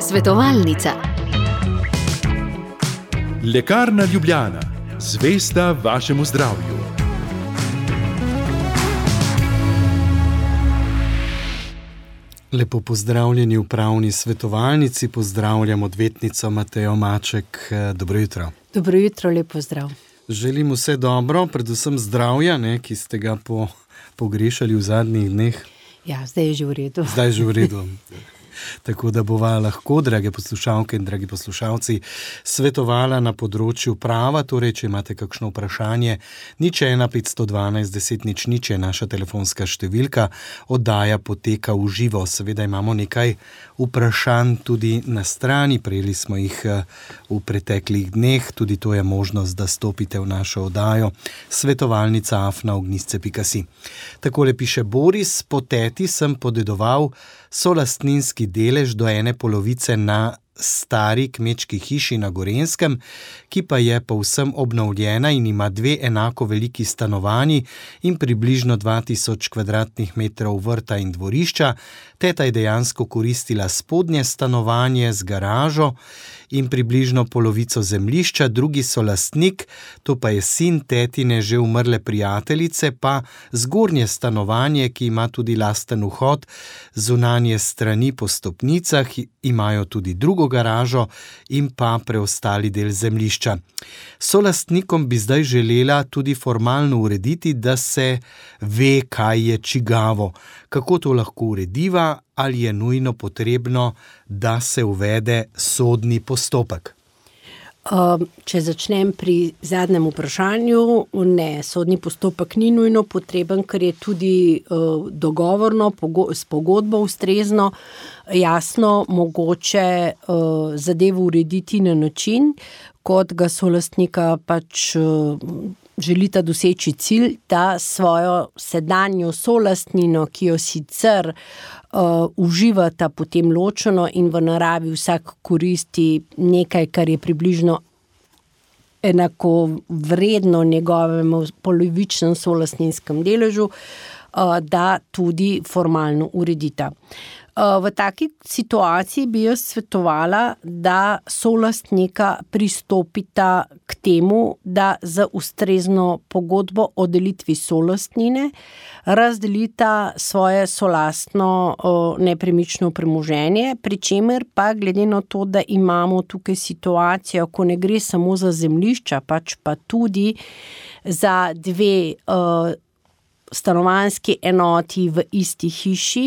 Svetovalnica. Lekarna Ljubljana, zvesta vašemu zdravju. Lepo pozdravljeni v pravni svetovalnici, pozdravljam odvetnico Matejo Maček. Dobro jutro. Dobro jutro, lepo zdrav. Želim vse dobro, predvsem zdravja, ne, ki ste ga po, pogrešali v zadnjih dneh. Ja, zdaj je že v redu. Zdaj je že v redu. Tako da bova lahko, drage poslušalke in dragi poslušalci, svetovala na področju prava. Torej, če imate kakšno vprašanje, nič 1, 512, 10, nič, nič je naša telefonska številka, oddaja poteka v živo. Seveda imamo nekaj vprašanj tudi na strani, prejeli smo jih v preteklih dneh, tudi to je možnost, da stopite v našo oddajo. Svetovalnica afna ognisce.si. Takole piše Boris, po teti sem podedoval solastninski delež do ene polovice na stari kmečki hiši na Gorenskem, ki pa je povsem obnovljena in ima dve enako veliki stanovanji in približno 2000 km2 vrta in dvorišča. Teta je dejansko koristila spodnje stanovanje z garažo in približno polovico zemljišča, drugi so lastnik, to pa je sin tetine že umrle prijateljice, pa zgornje stanovanje, ki ima tudi lasten vhod, zunanje strani po stopnicah, imajo tudi drugo garažo in pa preostali del zemljišča. Solastnikom bi zdaj želela tudi formalno urediti, da se ve, kaj je čigavo, kako to lahko urediva, ali je nujno potrebno, da se uvede sodni postopek. Če začnem pri zadnjem vprašanju, ne, sodni postopek ni nujno potreben, ker je tudi dogovorno, s pogodbo ustrezno, jasno, mogoče zadevo urediti na način, kot ga solastnika pač želita doseči cilj, da svojo sedanjo solastnino, ki jo sicer uživata potem ločeno in v naravi vsak koristi nekaj, kar je približno enakovredno njegovemu polovičnem solastninskem deležu, da tudi formalno uredita. V taki situaciji bi jaz svetovala, da solastnika pristopita k temu, da z ustrezno pogodbo o delitvi solastnine razdelita svoje solastno, nepremično premoženje, pri čemer pa glede na to, da imamo tukaj situacijo, ko ne gre samo za zemljišča, pač pa tudi za dve, stanovanjski enoti v isti hiši,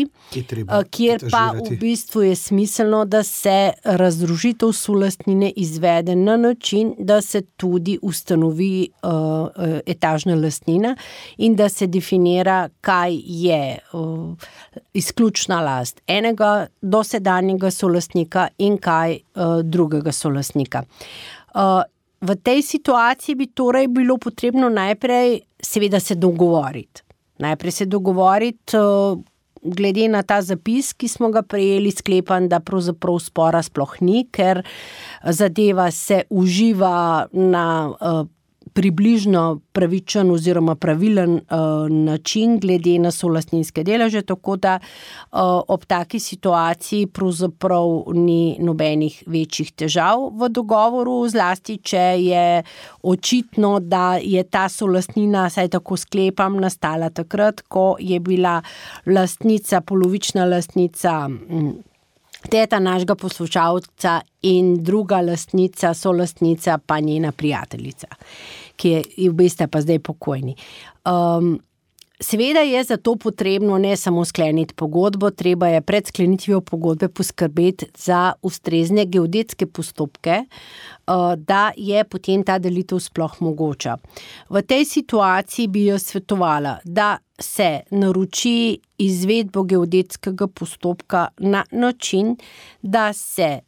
kjer pa v bistvu je smiselno, da se razdružitev solastnine izvede na način, da se tudi ustanovi, etažna lastnina in da se definira, kaj je, izključna last enega dosedanjega solastnika in kaj, drugega solastnika. v tej situaciji bi torej bilo potrebno najprej seveda se dogovoriti. Najprej se dogovoriti, glede na ta zapis, ki smo ga prejeli, sklepam, da pravzaprav spora sploh ni, ker zadeva se uživa na, približno pravičen oziroma pravilen, način glede na solastninske deleže, tako da, ob taki situaciji pravzaprav ni nobenih večjih težav v dogovoru, zlasti če je očitno, da je ta solastnina, vsaj tako sklepam, nastala takrat, ko je bila lastnica, polovična lastnica, teta našega poslušalca in druga lastnica, solastnica pa njena prijateljica. Ki je, obe sta pa zdaj pokojni. seveda je za to potrebno ne samo skleniti pogodbo, treba je pred sklenitvijo pogodbe poskrbeti za ustrezne geodetske postopke, da je potem ta delitev sploh mogoča. V tej situaciji bi jaz svetovala, da se naroči izvedbo geodetskega postopka na način, da se,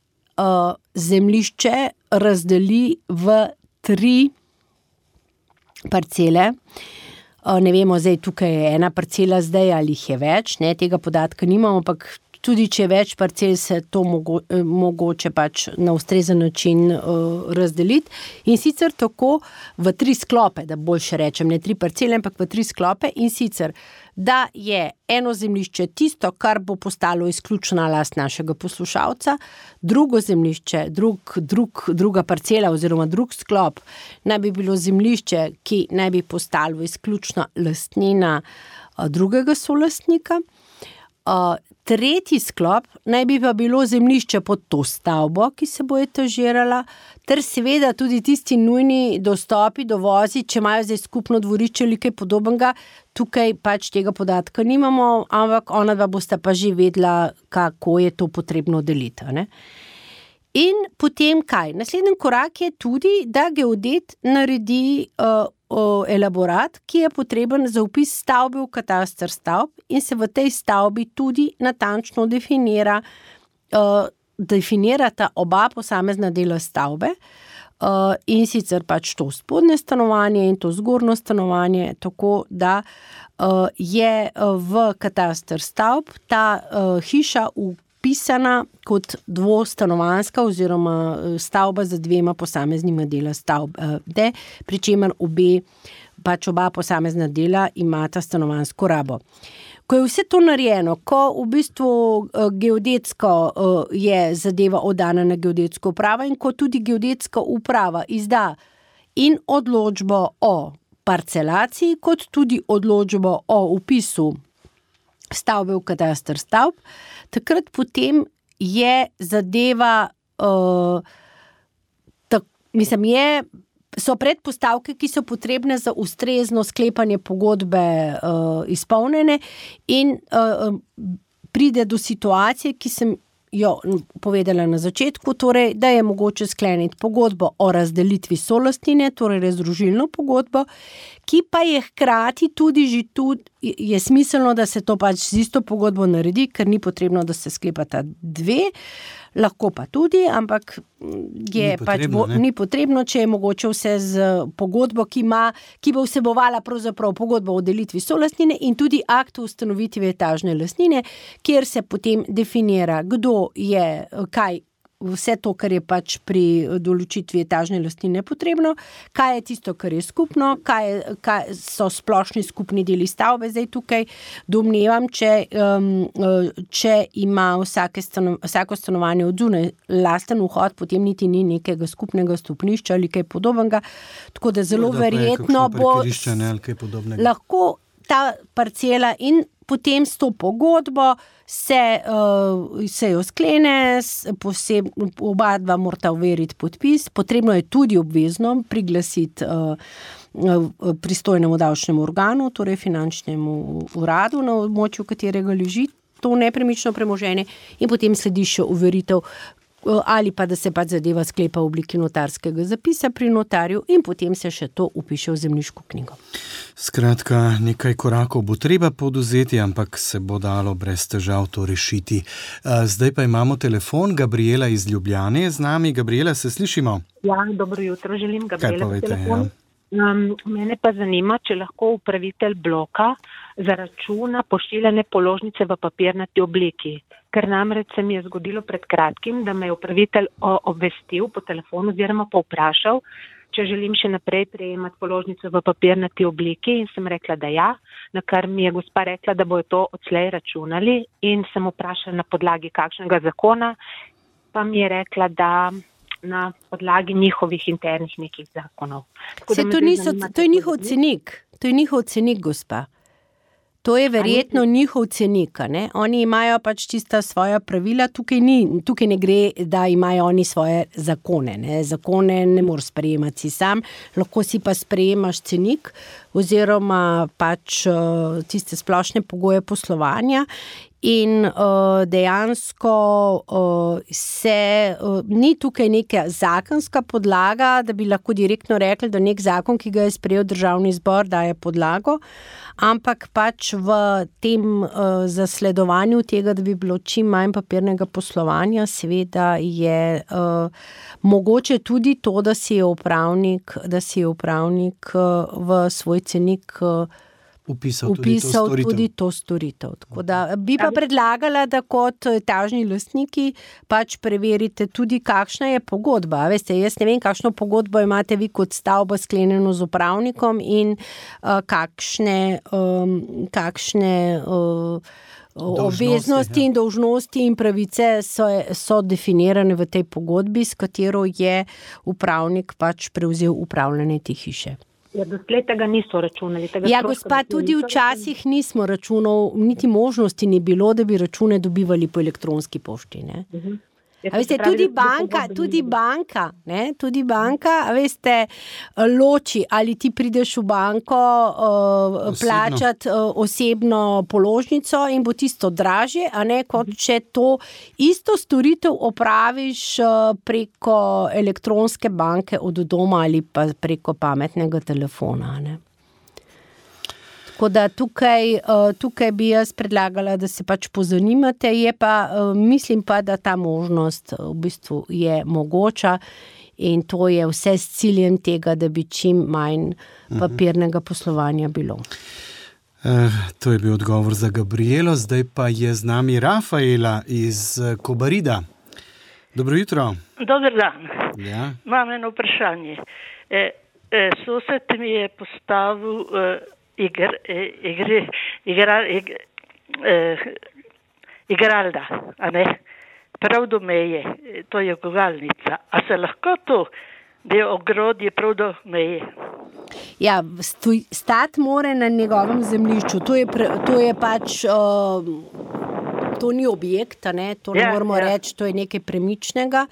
zemljišče razdeli v tri parcele. ne vemo zdaj, tukaj je ena parcela zdaj ali jih je več, ne, tega podatka nimam, ampak tudi če je več parcel, se to mogoče pač na ustrezen način, razdeliti. In sicer tako v tri sklope, da boljše rečem, ne tri parcele, ampak v tri sklope, in sicer da je eno zemljišče tisto, kar bo postalo izključna last našega poslušalca, drugo zemljišče, drug, drug, druga parcela oziroma drug sklop naj bi bilo zemljišče, ki naj bi postalo izključna lastnina drugega solastnika. Tretji sklop naj bi pa bilo zemljišče pod to stavbo, ki se bo etažirala, ter seveda tudi tisti nujni dostopi do vozi, če imajo zdaj skupno dvorišče ali kaj podobnega. Tukaj pač tega podatka nimamo, ampak ona dva bosta pa že vedela, kako je to potrebno deliti. Ne? In potem kaj? Naslednji korak je tudi, da geodet naredi. Uh, elaborat, ki je potreben za upis stavbe v katastr stavb, in se v tej stavbi tudi natančno definira, uh, definirata oba posamezna dela stavbe. Uh, in sicer pač to spodnje stanovanje in to zgornjo stanovanje, tako da uh, je v katastr stavb ta uh, hiša v pisana kot dvostanovanska oziroma eh, stavba z dvema posameznima dela stavbe, eh, pri čemer obe, pač oba posamezna dela imata stanovansko rabo. Ko je vse to narejeno, ko v bistvu eh, geodetsko je zadeva oddana na geodetsko upravo in ko tudi geodetska uprava izda in odločbo o parcelaciji, kot tudi odločbo o upisu stavbe v katastr stavb, takrat potem je zadeva, uh, tak, mislim, je. So predpostavke, ki so potrebne za ustrezno sklepanje pogodbe, uh, izpolnjene, in uh, pride do situacije, ki sem jo povedala na začetku, torej, da je mogoče skleniti pogodbo o razdelitvi solastnine, torej razružilno pogodbo, ki pa je hkrati tudi že tu, je smiselno, da se to pač z isto pogodbo naredi, ker ni potrebno, da se sklepata dve. Uh, lahko pa tudi, ampak je ni pač potrebno, bo, ni potrebno, če je mogoče vse z pogodbo, ki, ima, ki bo vsebovala pogodbo o delitvi solastnine in tudi akt o ustanovitvi etažne lastnine, kjer se potem definira, kdo je kaj vse to, kar je pač pri določitvi etažne lastnine potrebno, kaj je tisto, kar je skupno, kaj, je, kaj so splošni skupni deli stavbe. Zdaj tukaj domnevam, če, um, če ima stano, vsako stanovanje od zunaj lasten vhod, potem niti ni nekega skupnega stopnišča ali kaj podobnega. Tako da zelo da verjetno bo lahko ta parcela in potem s to pogodbo se, uh, se jo sklene, poseb, oba dva morata uveriti podpis, potrebno je tudi obvezno priglasiti uh, pristojnemu davčnemu organu, torej finančnemu uradu na območju, katerega leži to nepremično premoženje, in potem sledi še uveritev. Ali pa da se pač zadeva sklepa v obliki notarskega zapisa pri notarju, in potem se še to upiše v zemljiško knjigo. Skratka, nekaj korakov bo treba poduzeti, ampak se bo dalo brez težav to rešiti. Zdaj pa imamo telefon, Gabriela iz Ljubljane z nami. Gabriela, se slišimo? Ja, dobro jutro, želim ga povedati. Ja. Um, mene pa zanima, če lahko upravitelj bloka zaračuna pošiljene položnice v papirnati obliki. Ker namreč se mi je zgodilo pred kratkim, da me je upravitelj obvestil po telefonu oziroma povprašal, če želim še naprej prejemati položnico v papirnati obliki in sem rekla, da ja, na kar mi je gospa rekla, da bojo to odslej računali in sem vprašala na podlagi kakšnega zakona, pa mi je rekla, da na podlagi njihovih internih nekih zakonov. Se, to, niso, to je njihov cenik, to je njihov cenik, gospa. To je verjetno njihov cenik. Ne? Oni imajo pač čista svoja pravila, tukaj, ni, tukaj ne gre, da imajo oni svoje zakone. Ne? Zakone ne moreš sprejemati sam, lahko si pa sprejemaš cenik oziroma pač uh, tiste splošne pogoje poslovanja. In uh, dejansko uh, se, uh, ni tukaj neka zakonska podlaga, da bi lahko direktno rekli, da nek zakon, ki ga je sprejel državni zbor, daje podlago. Ampak pač v tem uh, zasledovanju tega, da bi bilo čim manj papirnega poslovanja, seveda je uh, mogoče tudi to, da si je upravnik, da si je upravnik uh, v svoj cenik. Uh, upisal, upisal tudi, to tudi to storitev. Da, bi pa predlagala, da kot etažni lastniki pač preverite tudi, kakšna je pogodba. Veste, jaz ne vem, kakšno pogodbo imate vi kot stavba sklenjeno z upravnikom in uh, kakšne. Um, kakšne uh, Obveznosti in dolžnosti in pravice so, so definirane v tej pogodbi, s katero je upravnik pač prevzel upravljanje te hiše. Ja, doslej tega niso računali. Tega ja, gospa, tudi včasih nismo računali, niti možnosti ni bilo, da bi račune dobivali po elektronski pošti. Uh mhm. -huh. Veste, tudi banka, tudi banka, ne, tudi banka, veste, loči, ali ti prideš v banko uh, plačati uh, osebno položnico in bo tisto dražje, a ne kot če to isto storitev opraviš uh, preko elektronske banke od doma ali pa preko pametnega telefona. Ne. Tako da tukaj, eh, tukaj bi jaz predlagala, da se pač pozanimate. Pa, eh, mislim pa, da ta možnost v bistvu je mogoča in to je vse s ciljem tega, da bi čim manj mhm. papirnega poslovanja bilo. Eh, to je bil odgovor za Gabrielo, zdaj pa je z nami Rafaela iz Kobarida. Dobro jutro. Dober dan. Ja. Imam eno vprašanje. E, e, sosed mi je postavil. E, igr, igri, igra, ig, eh, igralda, a ne? prav do meje, to je gugalnica. A se lahko to, da je ogrodje prav do meje? Ja, stati mora na njegovem zemljišču, to je, pre, to je pač. Uh, to ni objekt, ne, to ne ja, moramo ja. reči, to je nekaj premičnega.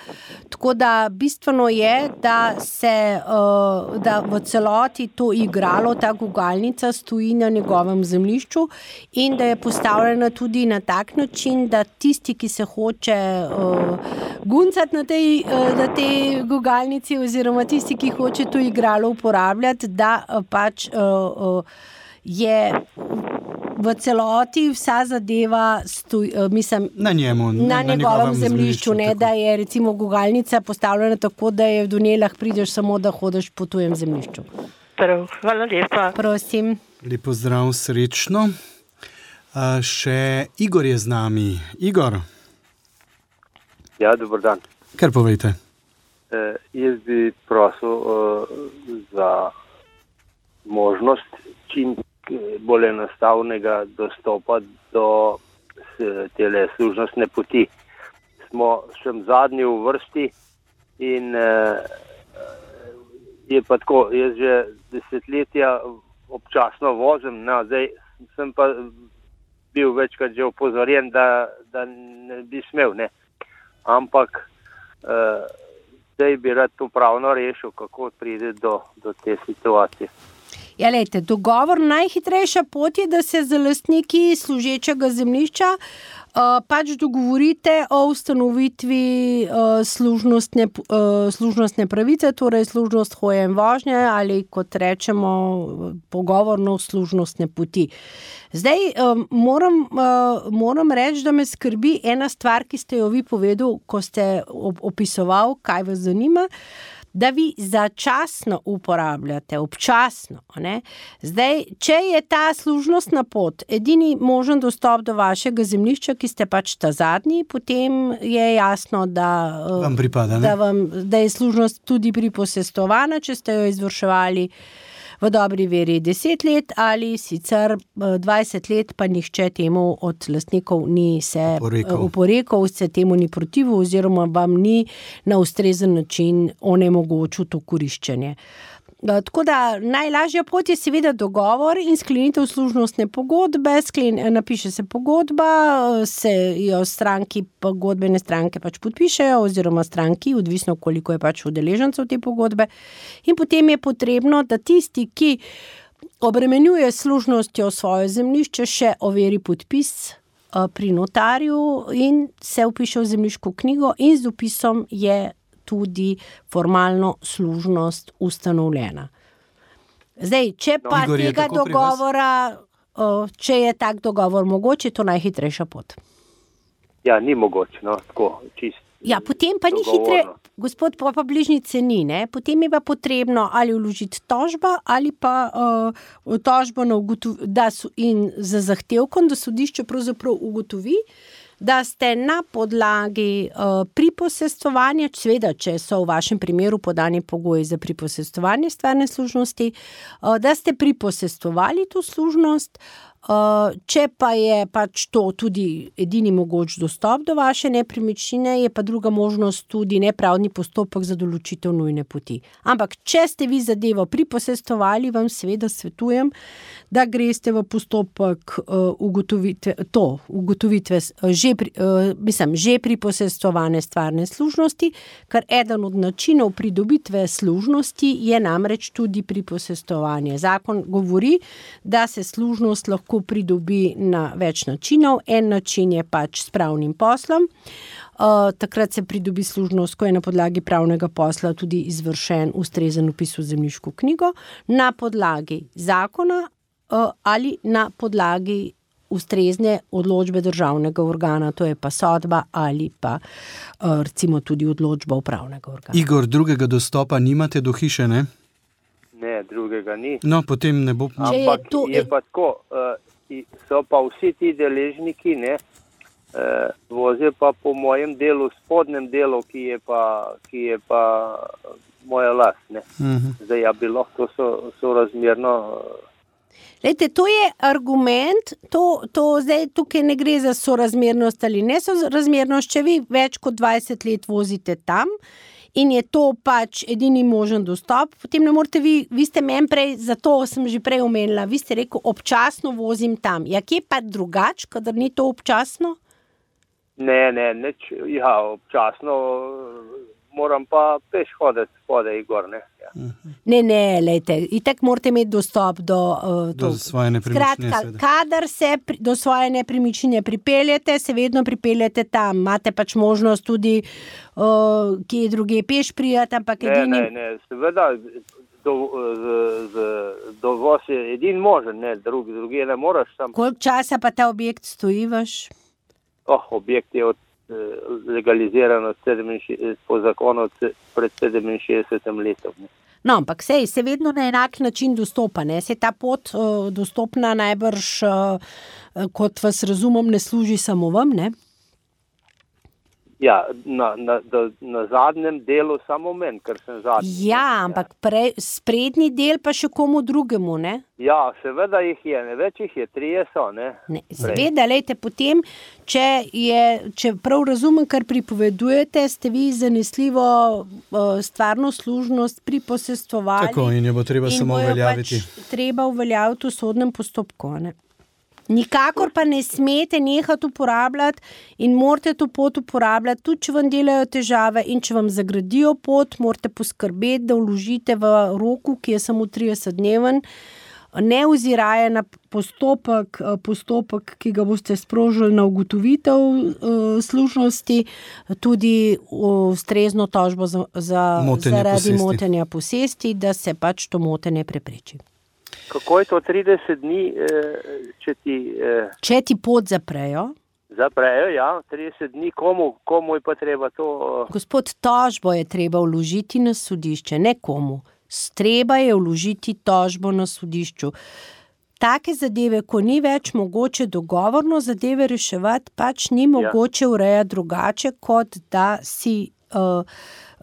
Tako da bistveno je, da se uh, da v celoti to igralo, ta gugalnica stoji na njegovem zemljišču in da je postavljena tudi na tak način, da tisti, ki se hoče uh, guncati na tej, uh, na tej gugalnici, oziroma tisti, ki hoče to igralo uporabljati, da uh, pač. Uh, uh, Je v celoti vsa zadeva stoj, uh, mislim, na, njemu, na, na njegovem zemljišču, ne, da je recimo gugalnica postavljena tako, da je v Dunjelah prideš samo, da hodiš po tujem zemljišču. Prav, hvala lepa. Prosim. Lepo zdrav, srečno. Uh, še Igor je z nami. Igor. Ja, dober dan. Kar povejte? Uh, jaz bi prosil uh, za možnost čim bolj enostavnega dostopa do te služnostne poti. Smo še zadnji v vrsti in uh, je pa tako, jaz že desetletja občasno vozim, no, zdaj sem pa bil večkrat že opozorjen, da, da ne bi smel. Ne. Ampak uh, zdaj bi rad to pravno rešil, kako pride do, do te situacije. Ja, lejte, dogovor najhitrejša pot je, da se z lastniki služečega zemljišča uh, pač dogovorite o ustanovitvi uh, služnostne, uh, služnostne pravice, torej služnost hoje in vožnje ali kot rečemo pogovorno služnostne poti. Zdaj um, moram, uh, moram reči, da me skrbi ena stvar, ki ste jo vi povedali, ko ste opisovali, kaj vas zanima. Uh, da vi začasno uporabljate, občasno. Zdaj, če je ta služnostna pot edini možen dostop do vašega zemljišča, ki ste pač ta zadnji, potem je jasno, da, vam pripada, da, vam, da je služnost tudi priposestovana, če ste jo izvrševali v dobri veri 10 let ali sicer 20 eh, let, pa nihče temu od lastnikov ni se uporekal, se temu ni protivil oziroma vam ni na ustrezen način onemogočil to koriščenje. Eh, tako da najlažja pot je seveda dogovor in sklenitev služnostne pogodbe. Sklen, eh, napiše se pogodba, eh, se jo stranki, pogodbene stranke pač podpišejo, oziroma stranki, odvisno koliko je pač udeležencev te pogodbe. In potem je potrebno, da tisti, ki obremenjuje služnostjo svoje zemljišče, še overi podpis. Pri notarju in se upiše v zemljiško knjigo, in z upisom je tudi formalno služnost ustanovljena. Zdaj, če no, pa Igor, tega dogovora, če je tak dogovor mogoče, je to najhitrejša pot. Ja, ni mogoče, no, tako čisto. Ja, potem pa ni hitre, gospod, pa, pa bližnjice ni, ne? potem je pa potrebno ali vložiti tožbo ali pa uh, tožbo na ugotovitev in za zahtevkom, da sodišče pravzaprav ugotovi, da ste na podlagi uh, priposestovanja, seveda, če so v vašem primeru podani pogoji za priposestovanje stvarne služnosti, uh, da ste priposestovali to služnost. Uh, če pa je pač to tudi edini mogoč dostop do vaše nepremičnine, je pa druga možnost tudi nepravni postopek za določitev nujne poti. Ampak, če ste vi zadevo priposestovali, vam seveda svetujem, da greste v postopek uh, ugotovitve, to, ugotovitve uh, že, pri, uh, mislim, že priposestovane stvarne služnosti, ker eden od načinov pridobitve služnosti je namreč tudi priposestovanje. Zakon govori, da se služnost lahko pridobi na več načinov. En način je pač s pravnim poslom. Uh, takrat se pridobi služnost, ko je na podlagi pravnega posla tudi izvršen ustrezen upis v zemljiško knjigo, na podlagi zakona Eh, ali na podlagi ustrezne odločbe državnega organa, to je pa sodba ali pa eh, recimo tudi odločba upravnega organa. Igor, drugega dostopa nimate do hiše? Ne, ne drugega ni. No, potem ne bo pomoč. Je, to... je pa tako, uh, so pa vsi ti deležniki, ne, uh, vozijo pa po mojem delu, spodnjem delu, ki je pa, ki je pa moja last. Uh mhm. -huh. Zdaj, ja, bi lahko so, so razmerno. Uh, Lejte, to je argument, to, to zdaj tukaj ne gre za sorazmernost ali ne sorazmernost. Če vi več kot 20 let vozite tam in je to pač edini možen dostop, potem ne morete vi, vi ste meni prej, zato sem že prej omenila, vi ste rekel, občasno vozim tam. Ja, kje pa drugače, kadar ni to občasno? Ne, ne, neč, ja, občasno moram pa peš hoditi spodaj gor. Ne, ja. ne, ne lejte, itek morate imeti dostop do, uh, do svoje nepremičnine. Skratka, kadar se pri, do svoje nepremičnine pripeljete, se vedno pripeljete tam. Imate pač možnost tudi, uh, kje druge peš prijeti, ampak ne, edini. Ne, ne, seveda. Do, z, z, do vas je edin možen, ne, drug, drugi ne moreš. Koliko časa pa ta objekt stoji vaš? Oh, objekt je od legalizirano po zakonu pred 67 letom. No, ampak sej, se vedno na enak način dostopa. Ne? Se ta pot uh, dostopna najbrž, uh, kot vas razumem, ne služi samo vam? Ne? Ja, na, na, na, na zadnjem delu samo meni, ker sem zadnji. Ja, ampak pre, sprednji del pa še komu drugemu. Ne? Ja, seveda jih je, ne več jih je, tri so. Ne? Ne, seveda, lejte, potem, če, je, če prav razumem, kar pripovedujete, ste vi zanesljivo uh, stvarno služnost pri posestvovanju. Tako in jo bo treba samo uveljaviti. Pač treba uveljaviti v sodnem postopku. Ne? Nikakor pa ne smete nehati uporabljati in morate to pot uporabljati, tudi če vam delajo težave in če vam zagradijo pot, morate poskrbeti, da vložite v roku, ki je samo 30 dneven, ne oziraje na postopek, postopek, ki ga boste sprožili na ugotovitev uh, služnosti, tudi ustrezno tožbo za, za, zaradi motenja posesti, da se pač to motenje prepreči. Kako je to 30 dni, eh, če ti, eh, če ti pot zaprejo? Zaprejo, ja, 30 dni, komu, komu je pa treba to? Eh? Gospod, tožbo je treba vložiti na sodišče, ne komu. Treba je vložiti tožbo na sodišču. Take zadeve, ko ni več mogoče dogovorno zadeve reševati, pač ni ja. mogoče ja. urejati drugače, kot da si. Uh,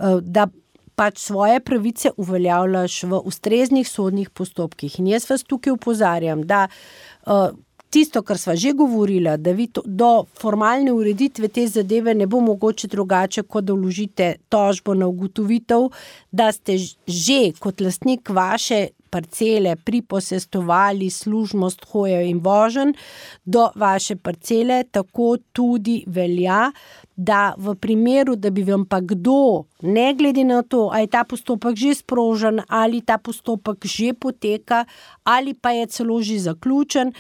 uh, da pač svoje pravice uveljavljaš v ustreznih sodnih postopkih. In jaz vas tukaj upozarjam, da uh, tisto, kar sva že govorila, da vi to, do formalne ureditve te zadeve ne bo mogoče drugače, kot da vložite tožbo na ugotovitev, da ste že kot lastnik vaše. Parcele priposestovali služnost hojo in vožen do vaše parcele, tako tudi velja, da v primeru, da bi vam pa kdo, ne glede na to, ali je ta postopek že sprožen, ali ta postopek že poteka, ali pa je celo že zaključen,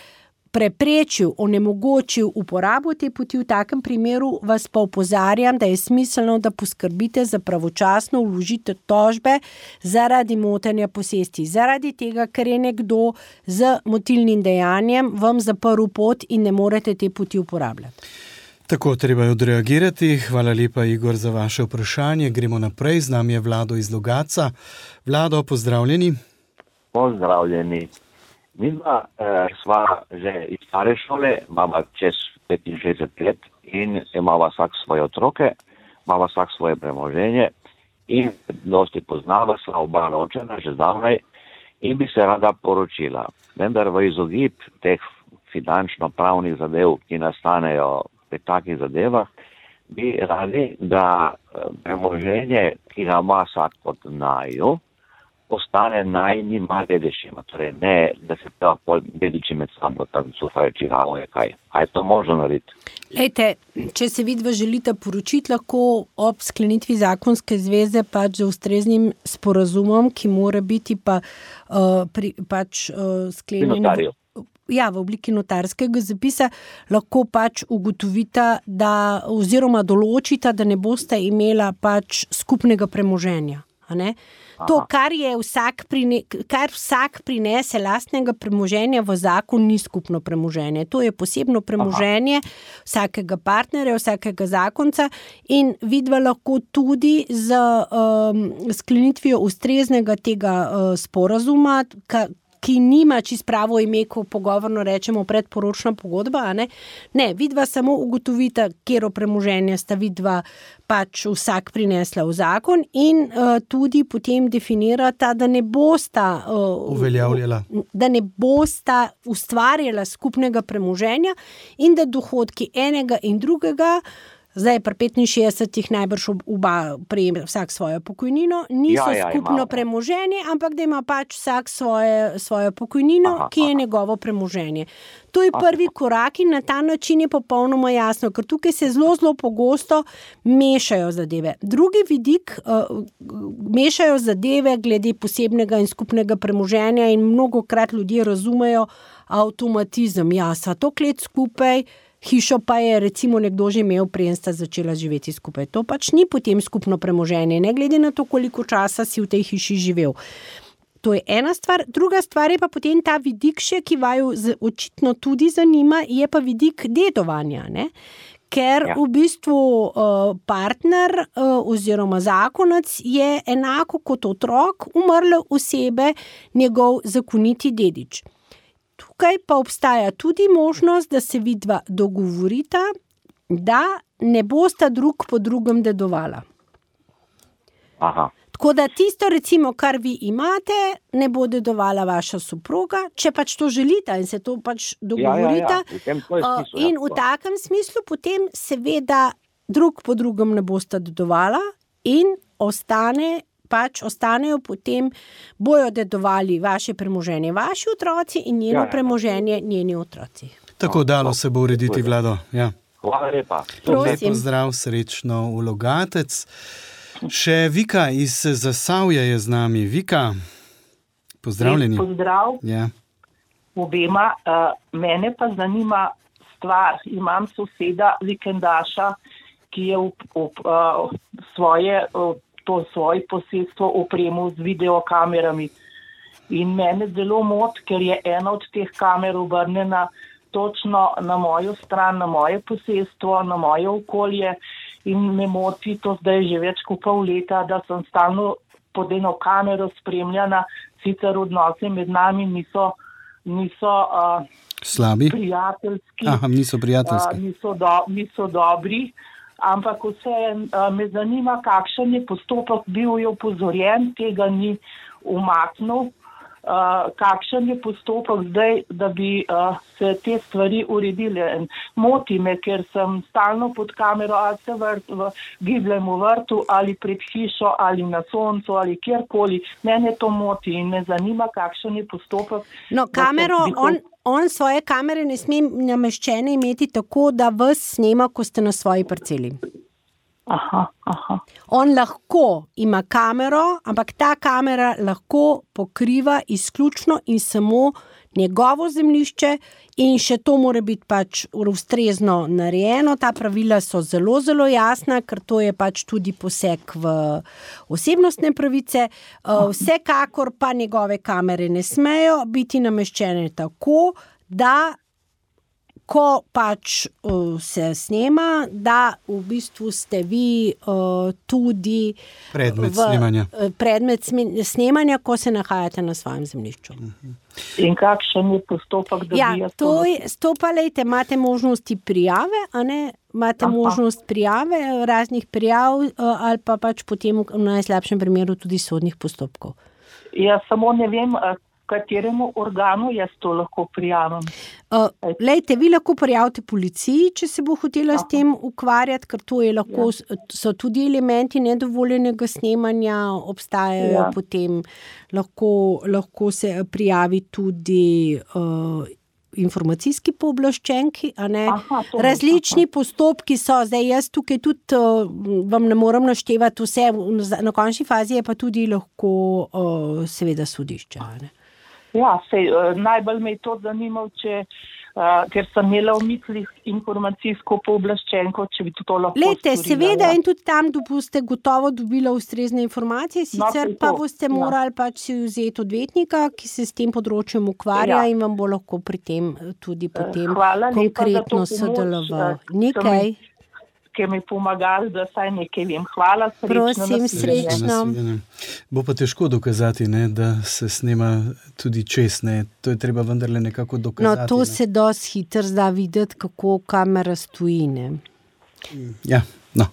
preprečil, onemogočil uporabo te poti, v takem primeru vas pa opozarjam, da je smiselno, da poskrbite za pravočasno vložitev tožbe zaradi motenja posesti. Zaradi tega, ker je nekdo z motilnim dejanjem vam zaprl pot in ne morete te poti uporabljati. Tako treba je odreagirati. Hvala lepa, Igor, za vaše vprašanje. Gremo naprej. Z nami je Vlado iz Logaca. Vlado, pozdravljeni. Pozdravljeni. Mi dva eh, sva že iz stare šole, imamo čez 65 let in imamo vsak svoje otroke, imamo vsak svoje premoženje in dosti poznava sva oba ločena že zdavnaj in bi se rada poročila. Vendar v izogib teh finančno-pravnih zadev, ki nastanejo pri takih zadevah, bi radi, da eh, premoženje, ki ga ima vsak pod naju, postane najnima dedičima. Torej ne, da se ta pol dediči med sabo tam sufajo, či ga je kaj. A je to možno narediti? Lejte, če se vidva želite poročiti, lahko ob sklenitvi zakonske zveze pač z ustreznim sporazumom, ki mora biti pa, uh, pri, pač uh, sklenjen ja, v obliki notarskega zapisa, lahko pač ugotovita, da, oziroma določita, da ne boste imela pač skupnega premoženja. To, kar, vsak prine, kar vsak prinese lastnega premoženja v zakon, ni skupno premoženje. To je posebno premoženje Aha. vsakega partnerja, vsakega zakonca in vidva lahko tudi z um, sklenitvijo ustreznega tega uh, sporazuma, ki nima čist pravo ime, ko pogovorno rečemo predporočna pogodba. Ne, ne vidva samo ugotovita, kje premoženje sta vidva pač vsak prinesla v zakon in uh, tudi potem definirata, da ne bosta uh, uveljavljala. Da ne bosta ustvarjala skupnega premoženja in da dohodki enega in drugega. Zdaj, pri 65, najbrž oba prejema vsak svojo pokojnino, niso ja, ja, skupno imamo. premoženje, ampak da ima pač vsak svoje, svojo pokojnino, aha, ki je aha. njegovo premoženje. To je prvi korak in na ta način je popolnoma jasno, ker tukaj se zelo, zelo pogosto mešajo zadeve. Drugi vidik, uh, mešajo zadeve glede posebnega in skupnega premoženja, in mnogo krat ljudje razumejo avtomatizem. Ja, sva to klet skupaj hišo pa je recimo nekdo že imel, preden sta začela živeti skupaj. To pač ni potem skupno premoženje, ne glede na to, koliko časa si v tej hiši živel. To je ena stvar, druga stvar je pa potem ta vidik, še, ki vaju očitno tudi zanima, je pa vidik dedovanja. Ne? Ker ja. v bistvu uh, partner uh, oziroma zakonec je enako kot otrok umrle osebe, njegov zakoniti dedič. Tukaj pa obstaja tudi možnost, da se vidva dogovorita, da ne bosta drug po drugem dedovala. Aha. Tako da tisto, recimo, kar vi imate, ne bo dedovala vaša soproga, če pač to želite in se to pač dogovorite. Ja, ja, ja. In v takem smislu, potem seveda drug po drugem ne boste dedovala in ostane pač ostanejo potem, bojo dedovali vaše premoženje, vaši otroci in njeno ja, ja. premoženje, njeni otroci. Tako dalo se bo urediti vlado. Ja. Hvala lepa. Lepo zdrav, srečno ulogatec. Še Vika iz Zasavja je z nami. Vika, pozdravljeni. Pozdrav. Ja. Obema, uh, mene pa zanima stvar. Imam soseda, vikendaša, ki je v, v, uh, svoje uh, to svoje posestvo opremo z videokamerami. In mene zelo moti, ker je ena od teh kamer obrnjena točno na mojo stran, na moje posestvo, na moje okolje. In me moti to zdaj že več kot pol leta, da sem stalno pod eno kamero spremljana, sicer odnose med nami niso, niso uh, slabi, prijateljski, Aha, niso, prijateljski. Uh, niso, do, niso dobri ampak vse me zanima, kakšen je postopek, bil je upozorjen, tega ni umaknil. Uh, kakšen je postopek zdaj, da bi uh, se te stvari uredile. Moti me, ker sem stalno pod kamero, ali se vrt, v, gibljem v vrtu, ali pred hišo, ali na soncu, ali kjerkoli. Mene to moti in me zanima, kakšen je postopek. No, kamero, on, on svoje kamere ne sme nameščene imeti tako, da vas snema, ko ste na svoji parceli. Aha, aha. On lahko ima kamero, ampak ta kamera lahko pokriva izključno in samo njegovo zemljišče, in še to mora biti pač ustrezno narejeno. Ta pravila so zelo, zelo jasna, ker to je pač tudi poseg v osebnostne pravice. Eh, vsekakor pa njegove kamere ne smejo biti nameščene tako, da ko pač uh, se snema, da v bistvu ste vi uh, tudi predmet v, snemanja. Predmet snemanja, ko se nahajate na svojem zemljišču. In kakšen je postopek, da ja, bi to stopalejte? Imate možnosti prijave, imate Aha. možnost prijave, raznih prijav, ali pa pač potem v najslabšem primeru tudi sodnih postopkov. Jaz samo ne vem, kateremu organu jaz to lahko prijavim. Uh, lejte, vi lahko prijavite policiji, če se bo hotela Aha. s tem ukvarjati, ker to lahko, ja. so tudi elementi nedovoljenega snemanja, obstajajo ja. potem, lahko, lahko se prijavi tudi. Uh, Informacijski pooblaščenki, Aha, različni aha. postopki so, zdaj jaz tukaj tudi uh, vam ne morem naštevati vse, na končni fazi je pa tudi lahko, uh, seveda, sodišče. Ja, sej, uh, najbolj me je to zanimalo, če. Uh, ker sem imela v mislih informacijsko pooblaščenko, če bi to lahko. Lete, seveda, ja. in tudi tam boste gotovo dobila ustrezne informacije, no, sicer no, pa boste ja. morali pač si vzeti odvetnika, ki se s tem področjem ukvarja ja. in vam bo lahko pri tem tudi potem uh, konkretno sodeloval. Nekaj. Ki mi pomagali, da saj nekaj vem. Hvala, srečno. Prosim, srečno. Bo pa težko dokazati, ne, da se snema tudi česne. To je treba vendarle nekako dokazati. No, to ne. se dosti hitro zda videti, kako kamera stoji. Ne. Ja, no.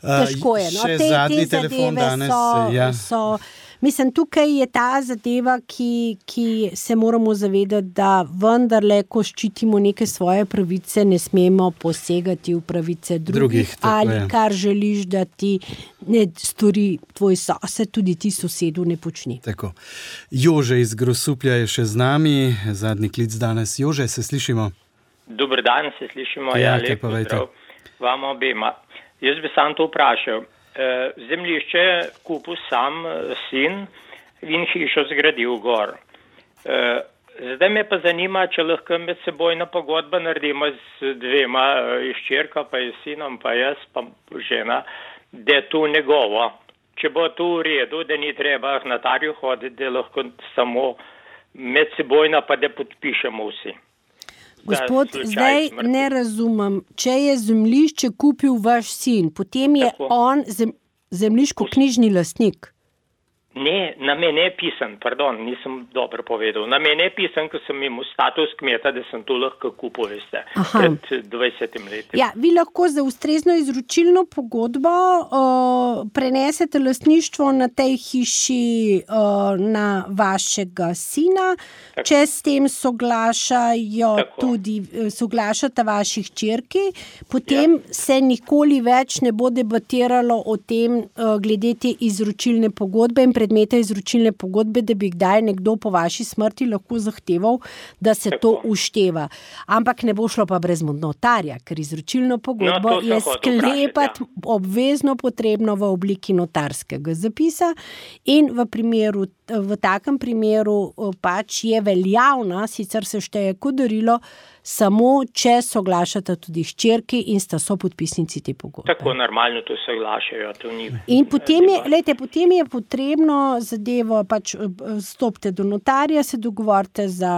Težko je. No, te, zadnji te telefon danes. So, ja. so, Mislim, tukaj je ta zadeva, ki, ki se moramo zavedati, da vendarle, ko ščitimo neke svoje pravice, ne smemo posegati v pravice drugih, drugih ali je. kar želiš, da ti ne stori tvoj sosed, tudi ti sosedu ne počni. Tako. Jože iz Grosuplja je še z nami, zadnji klic danes. Jože, se slišimo? Dober dan, se slišimo. Ja, ja lepo, vam obema. Jaz bi sam to vprašal. Eh, zemljišče kupil sam eh, sin in hišo zgradil gor. Eh, zdaj me pa zanima, če lahko med seboj na pogodba naredimo z dvema iščerka, pa je sinom, pa jaz, pa žena, da je tu njegovo. Če bo to v redu, da ni treba na tarju hoditi, da lahko samo med seboj napade podpišemo vsi. Gospod, zdaj smrti. ne razumem. Če je zemljišče kupil vaš sin, potem je Tako. on zem, zemljiško-knjižni lastnik. Ne, na mene je pisan, pardon, nisem dobro povedal. Na mene je pisan, ker sem imel status kmeta, da sem to lahko kupil, veste, Aha. pred 20 leti. Ja, vi lahko za ustrezno izročilno pogodbo uh, prenesete lastništvo na tej hiši uh, na vašega sina, Tako. če s tem soglašajo Tako. tudi soglašata vaših črki, potem ja. se nikoli več ne bo debatiralo o tem uh, glede te izročilne pogodbe predmete izročilne pogodbe, da bi kdaj nekdo po vaši smrti lahko zahteval, da se to ušteva. Ampak ne bo šlo pa brez notarja, ker izročilno pogodbo no, je sklepati ja. obvezno potrebno v obliki notarskega zapisa in v primeru. V takem primeru pač je veljavna, sicer se šteje kot darilo, samo če soglašata tudi ščirki in sta so podpisnici te pogodbe. Tako normalno to soglašajo, to ni. In potem je, lejte, potem je potrebno zadevo, pač stopite do notarja, se dogovorite za,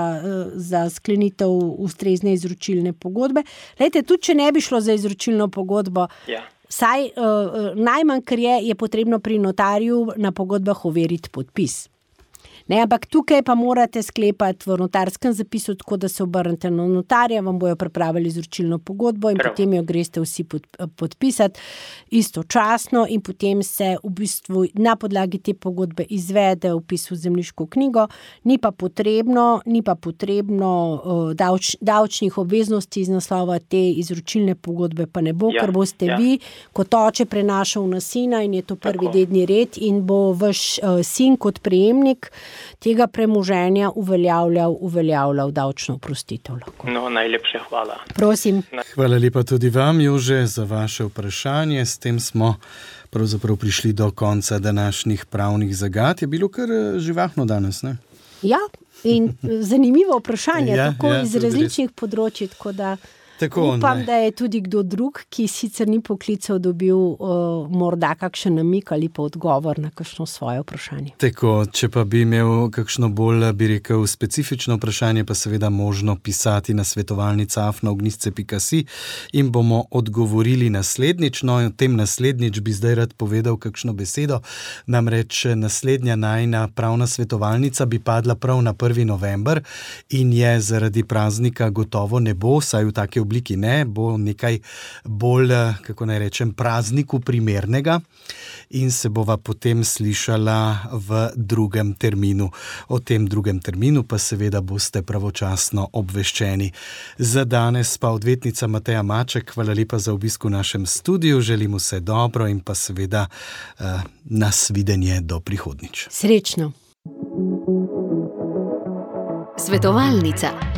za sklenitev ustrezne izročilne pogodbe. Lejte, tudi če ne bi šlo za izročilno pogodbo. Ja. Saj, uh, najmanj, kar je, je potrebno pri notarju na pogodbah overiti podpis. Ne, ampak tukaj pa morate sklepati v notarskem zapisu, tako da se obrnete na notarja, vam bojo pripravili izročilno pogodbo in Prav. potem jo greste vsi pod, podpisati istočasno, in potem se v bistvu na podlagi te pogodbe izvede upis v zemljiško knjigo. Ni pa potrebno, ni pa potrebno uh, davč, davčnih obveznosti iz naslova te izročilne pogodbe, pa ne bo, ja, ker boste ja. vi kot oče prenašal na sina in je to prvi Tako. dedni red in bo vaš uh, sin kot prejemnik tega premoženja uveljavljal, uveljavljal davčno oprostitev. No, najlepša hvala. Prosim. Hvala lepa tudi vam, Jože, za vaše vprašanje. S tem smo pravzaprav prišli do konca današnjih pravnih zagad. Je bilo kar eh, živahno danes. Ne? Ja, in zanimivo vprašanje, ja, tako ja, iz različnih področji. Tako, Upam, ne. da je tudi kdo drug, ki sicer ni poklical, dobil uh, morda kakšen namik ali pa odgovor na kakšno svoje vprašanje. Tako, če pa bi imel kakšno bolj, bi rekel, specifično vprašanje, pa seveda možno pisati na svetovalnica afnaognisce.si in bomo odgovorili naslednjič. No, o tem naslednjič bi zdaj rad povedal kakšno besedo. Namreč naslednja najna pravna svetovalnica bi padla prav na 1. november in je zaradi praznika gotovo ne bo, saj v taki obliki ne, bo nekaj bolj, kako naj rečem, prazniku primernega in se bova potem slišala v drugem terminu. O tem drugem terminu pa seveda boste pravočasno obveščeni. Za danes pa odvetnica Mateja Maček, hvala lepa za obisk v našem studiu, želim vse dobro in pa seveda uh, nasvidenje do prihodnič. Srečno. Svetovalnica.